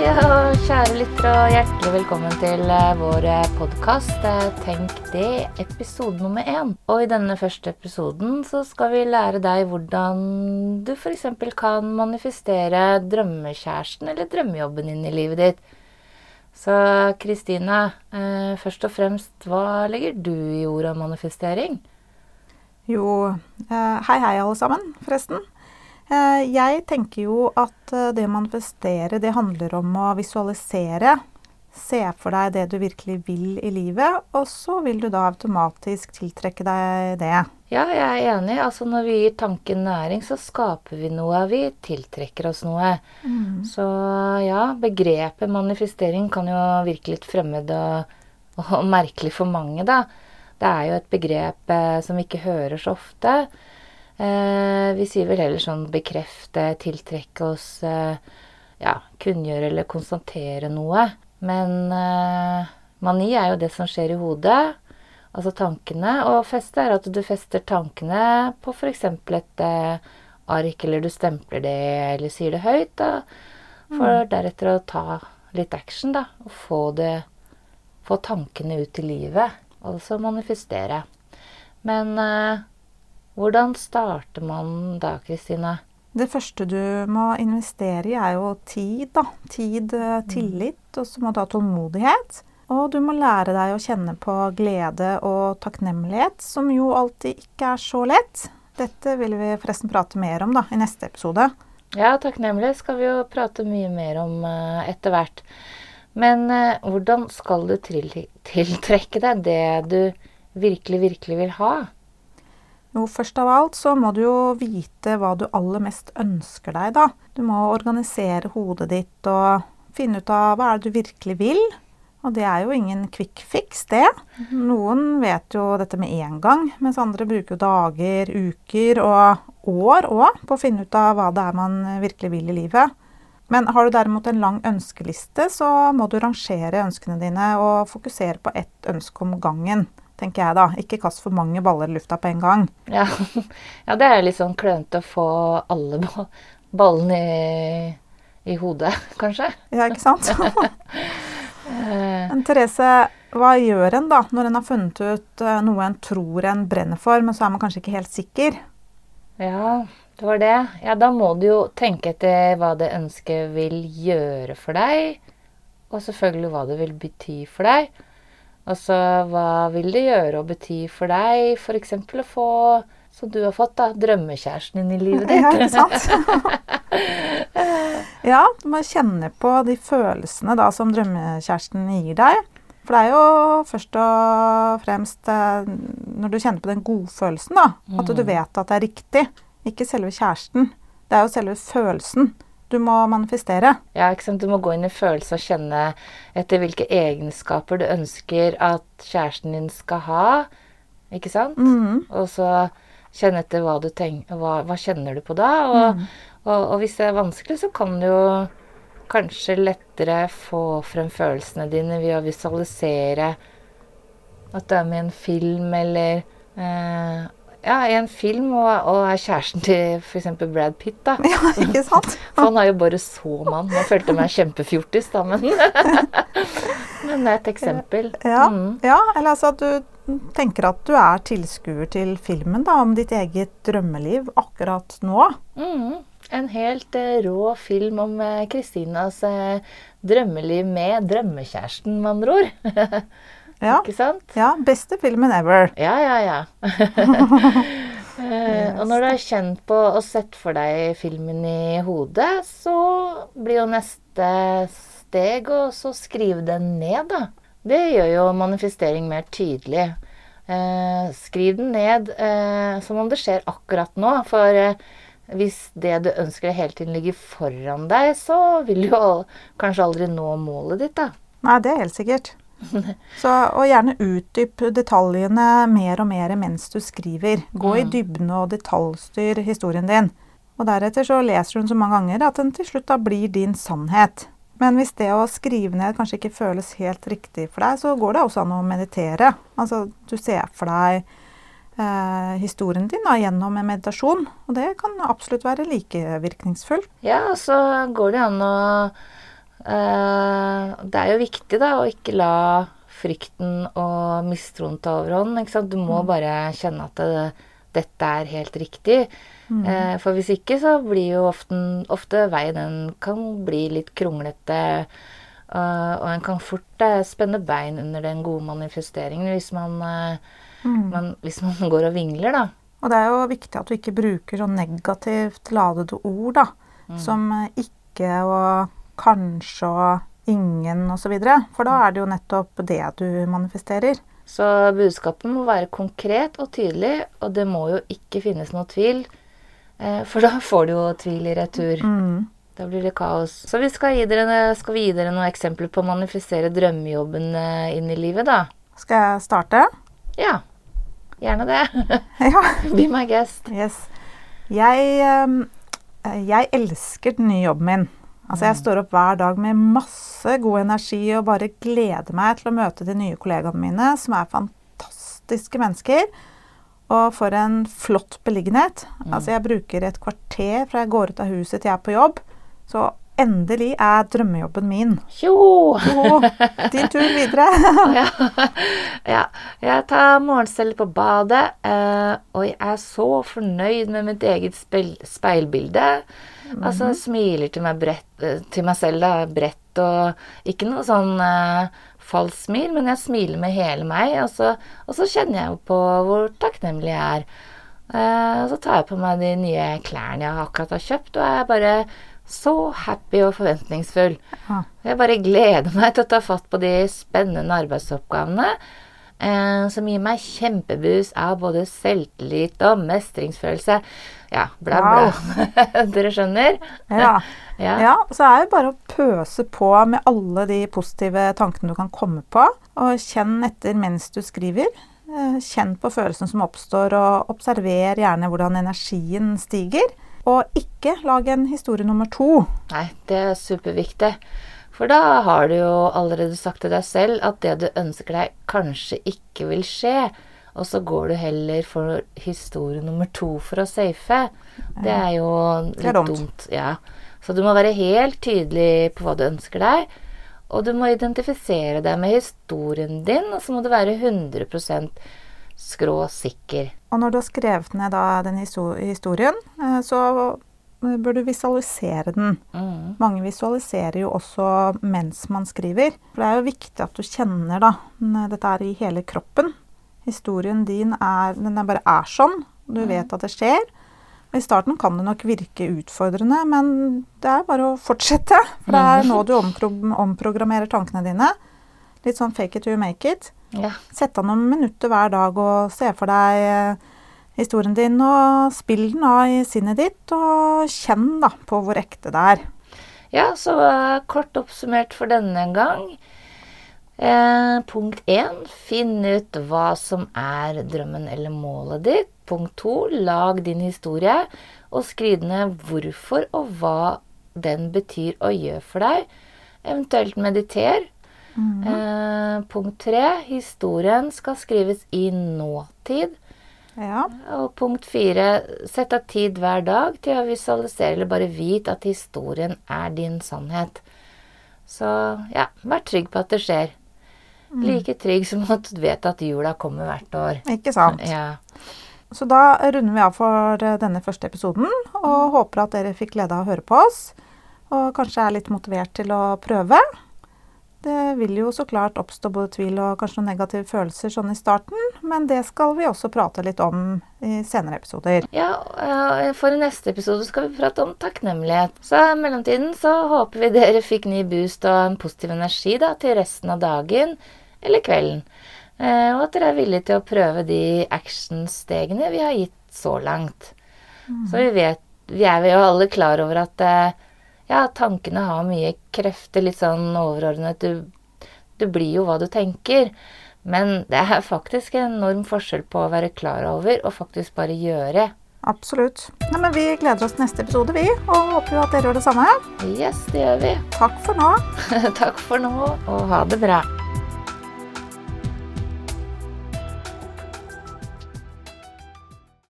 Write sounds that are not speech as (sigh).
og kjære lyttere, og hjertelig velkommen til eh, vår podkast Tenk det, episode nummer én. Og i denne første episoden så skal vi lære deg hvordan du f.eks. kan manifestere drømmekjæresten eller drømmejobben inn i livet ditt. Så Kristine, eh, først og fremst, hva legger du i ordet manifestering? Jo, eh, hei hei alle sammen, forresten. Eh, jeg tenker jo at eh, det å manifestere, det handler om å visualisere. Se for deg det du virkelig vil i livet, og så vil du da automatisk tiltrekke deg det. Ja, jeg er enig. Altså Når vi gir tanken næring, så skaper vi noe. Vi tiltrekker oss noe. Mm. Så ja, begrepet manifestering kan jo virke litt fremmed og, og (laughs) merkelig for mange, da. Det er jo et begrep eh, som vi ikke hører så ofte. Eh, vi sier vel heller sånn bekrefte, tiltrekke oss, eh, ja, kunngjøre eller konstatere noe. Men eh, mani er jo det som skjer i hodet, altså tankene. Og feste er at du fester tankene på f.eks. et ark, eller du stempler det, eller sier det høyt. da, For mm. deretter å ta litt action, da, og få det Få tankene ut i livet, altså manifestere. Men hvordan starter man da, Kristine? Det første du må investere i, er jo tid. da. Tid, eh, mm. tillit, og så må du ha tålmodighet. Og du må lære deg å kjenne på glede og takknemlighet, som jo alltid ikke er så lett. Dette vil vi forresten prate mer om da, i neste episode. Ja, takknemlighet skal vi jo prate mye mer om uh, etter hvert. Men uh, hvordan skal du tiltrekke deg det du virkelig, virkelig vil ha? Jo, først av alt så må du jo vite hva du aller mest ønsker deg, da. Du må organisere hodet ditt og finne ut av hva er det du virkelig vil. Og det er jo ingen quick fix, det. Noen vet jo dette med en gang, mens andre bruker jo dager, uker og år òg på å finne ut av hva det er man virkelig vil i livet. Men har du derimot en lang ønskeliste, så må du rangere ønskene dine og fokusere på ett ønske om gangen tenker jeg da. Ikke kast for mange baller i lufta på en gang. Ja, (laughs) ja det er litt sånn klønete å få alle ballene i, i, hodet, (laughs) kanskje. Ja, ikke sant? (laughs) Men Therese, hva gjør en da når en har funnet ut eh, noe en tror en brenner for, men så er man kanskje ikke helt sikker? Ja, det var det. Ja, da må du jo tenke etter hva det ønsket vil gjøre for deg. Og selvfølgelig hva det vil bety for deg. Altså, hva vil det gjøre og bety for deg f.eks. å få, som du har fått, da, drømmekjæresten inn i livet ditt? Ja, ikke sant? (laughs) ja, du må kjenne på de følelsene da som drømmekjæresten gir deg. For det er jo først og fremst eh, når du kjenner på den godfølelsen, da, at du mm. vet at det er riktig. Ikke selve kjæresten. Det er jo selve følelsen du må manifestere. Ja, ikke sant? Du må gå inn i følelsen og kjenne etter hvilke egenskaper du ønsker at kjæresten din skal ha. Ikke sant? Mm. Og så kjenne etter hva du tenker Hva, hva kjenner du på da? Og, mm. og, og, hvis det er vanskelig, så kan du jo kanskje lettere få frem følelsene dine ved å visualisere at du er med i en film eller eh, ja, i en film og, og er kjæresten til f.eks. Brad Pitt. da. Ja, ikke sant? (laughs) For han er jo bare så mann. Man følte meg kjempefjortis, da, men (laughs) Men det er et eksempel. Ja, mm. ja, eller altså at du tenker at du er tilskuer til filmen da, om ditt eget drømmeliv akkurat nå. Mm. En helt eh, rå film om Kristinas eh, eh, drømmeliv med drømmekjæresten, med andre ord. (laughs) Ja. Ikke sant? Ja. Beste filmen ever. Ja, ja, ja. yes. (laughs) Og når du har kjent på og sett for deg filmen i hodet, så blir jo neste steg å skrive den ned, da. Det gjør jo manifestering mer tydelig. Eh, skriv den ned eh, som om det skjer akkurat nå. For eh, hvis det du ønsker deg hele tiden ligger foran deg, så vil du jo kanskje aldri nå målet ditt, da. Nei, det er helt sikkert. Så, og gjerne utdyp detaljene mer og mer mens du skriver. Gå i mm. dybden og detaljstyr historien din. Og deretter så leser hun så mange ganger at den til slutt da blir din sannhet. Men hvis det å skrive ned kanskje ikke føles helt riktig for deg, så går det også an å meditere. Altså du ser for deg eh, historien din da, gjennom en meditasjon. Og det kan absolutt være like virkningsfullt. Ja, så går det an å det er jo viktig da å ikke la frykten og mistroen ta overhånd. Du må bare kjenne at det, dette er helt riktig. Eh, for hvis ikke så blir jo ofte, ofte veien den kan bli litt kronglete. Uh, og en kan fort spenne bein under den gode manifesteringen hvis man, uh, man, hvis man (laughs) går og vingler, da. Og det er jo viktig at du ikke bruker sånn negativt ladede ord, da. Som ikke og kanskje og ingen osv. For da er det jo nettopp det du manifesterer. Så budskapet må være konkret og tydelig, og det må jo ikke finnes noe tvil. for (laughs) da får du jo tvil i retur. Mm. Da blir det kaos. Så vi skal, gi dere, skal vi gi dere noen eksempler på å manifestere drømmejobben eh, inn i livet, da? Skal jeg starte? Ja. Gjerne det. (laughs) (laughs) Ja. Be my guest. Yes. Jeg, eh, jeg elsker den nye jobben min. Altså, jeg står opp hver dag med masse god energi og bare gleder meg til å møte de nye kollegaene mine, som er fantastiske mennesker. Og for en flott beliggenhet. Altså, jeg bruker et kvarter fra jeg går ut av huset til jeg er på jobb. Så endelig er drømmejobben min. Tjo! Og din tur videre. (laughs) ja. ja. Jeg tar morgenstell på badet, eh, og jeg er så fornøyd med mitt eget speil speilbilde. Altså smiler til meg, brett, eh, til meg selv, da, bredt, og ikke noe sånn eh, falskt smil, men jeg smiler med hele meg, og så, og så kjenner jeg jo på hvor takknemlig jeg er. Eh, så tar jeg på meg de nye klærne jeg akkurat har kjøpt, og jeg er bare så happy og forventningsfull. Jeg bare gleder meg til å ta fatt på de spennende arbeidsoppgavene. Eh, som gir meg kjempeboost av både selvtillit og mestringsfølelse. Ja, bla, bla. (laughs) Dere skjønner? Ja. (laughs) Ja. ja. Så er det bare å pøse på med alle de positive tankene du kan komme på. Og kjenn etter mens du skriver. Eh, Kjenn på følelsen som oppstår, og observer gjerne hvordan energien stiger. Og ikke lag en historie nummer to. Nei, det er superviktig. For da har du jo allerede sagt til deg selv at det du ønsker deg, kanskje ikke vil skje. Og så går du heller for historie nummer to for å safe. Det er jo litt er dumt. dumt. Ja. Så du må være helt tydelig på hva du ønsker deg. Og du må identifisere deg med historien din, og så må du være 100% skråsikker. Og når du har skrevet ned da den historien, eh, så bør du visualisere den. Mm. Mange visualiserer jo også mens man skriver. For det er jo viktig at du kjenner da, dette er i hele kroppen. Historien din er, den er bare er sånn. Du vet at det skjer. I starten kan det nok virke utfordrende, men det er bare å fortsette. For det er nå du ompro omprogrammerer tankene dine. Litt sånn fake it you make it. Ja. Sett av noen minutter hver dag og se for deg eh, historien din, og spill den av i sinnet ditt, og kjenn da på hvor ekte det er. Ja, så uh, kort oppsummert for denne gang. Eh, punkt 1. finn ut hva som er drømmen eller målet ditt. Punkt 2. lag din historie, og skriv ned hvorfor og hva den betyr og gjør for deg. Eventuelt mediter. eh, punkt 3. historien skal skrives i nåtid. Ja, Og punkt fire sett av tid hver dag til å visualisere eller bare vite at historien er din sannhet. Så ja, vær trygg på at det skjer. Like trygg som at du vet at jula kommer hvert år. ikke sant? Ja. Så da runder vi av for eh, denne første episoden, og håper at dere fikk glede av å høre på oss. Og kanskje er litt motivert til å prøve. Det vil jo så klart oppstå både tvil og kanskje noen negative følelser sånn i starten, men det skal vi også prate litt om i senere episoder. ja, eh, for i neste episode skal vi prate om takknemlighet. Så i mellomtiden så håper vi dere fikk ny boost og en positiv energi da, til resten av dagen eller kvelden. Eh, Og at dere er villige til å prøve de actionstegene vi har gitt så langt. Så vi vet Vi er jo alle klar over at eh, ja, tankene har mye krefter, litt sånn overordnet. Du, du blir jo hva du tenker. Men det er faktisk en enorm forskjell på å være klar over og faktisk bare gjøre. Absolutt. Nei, men vi gleder oss til neste episode, vi, og håper jo at dere gjør det samme. Yes, det gjør vi. Takk for nå. (laughs) Takk for nå, og ha det bra.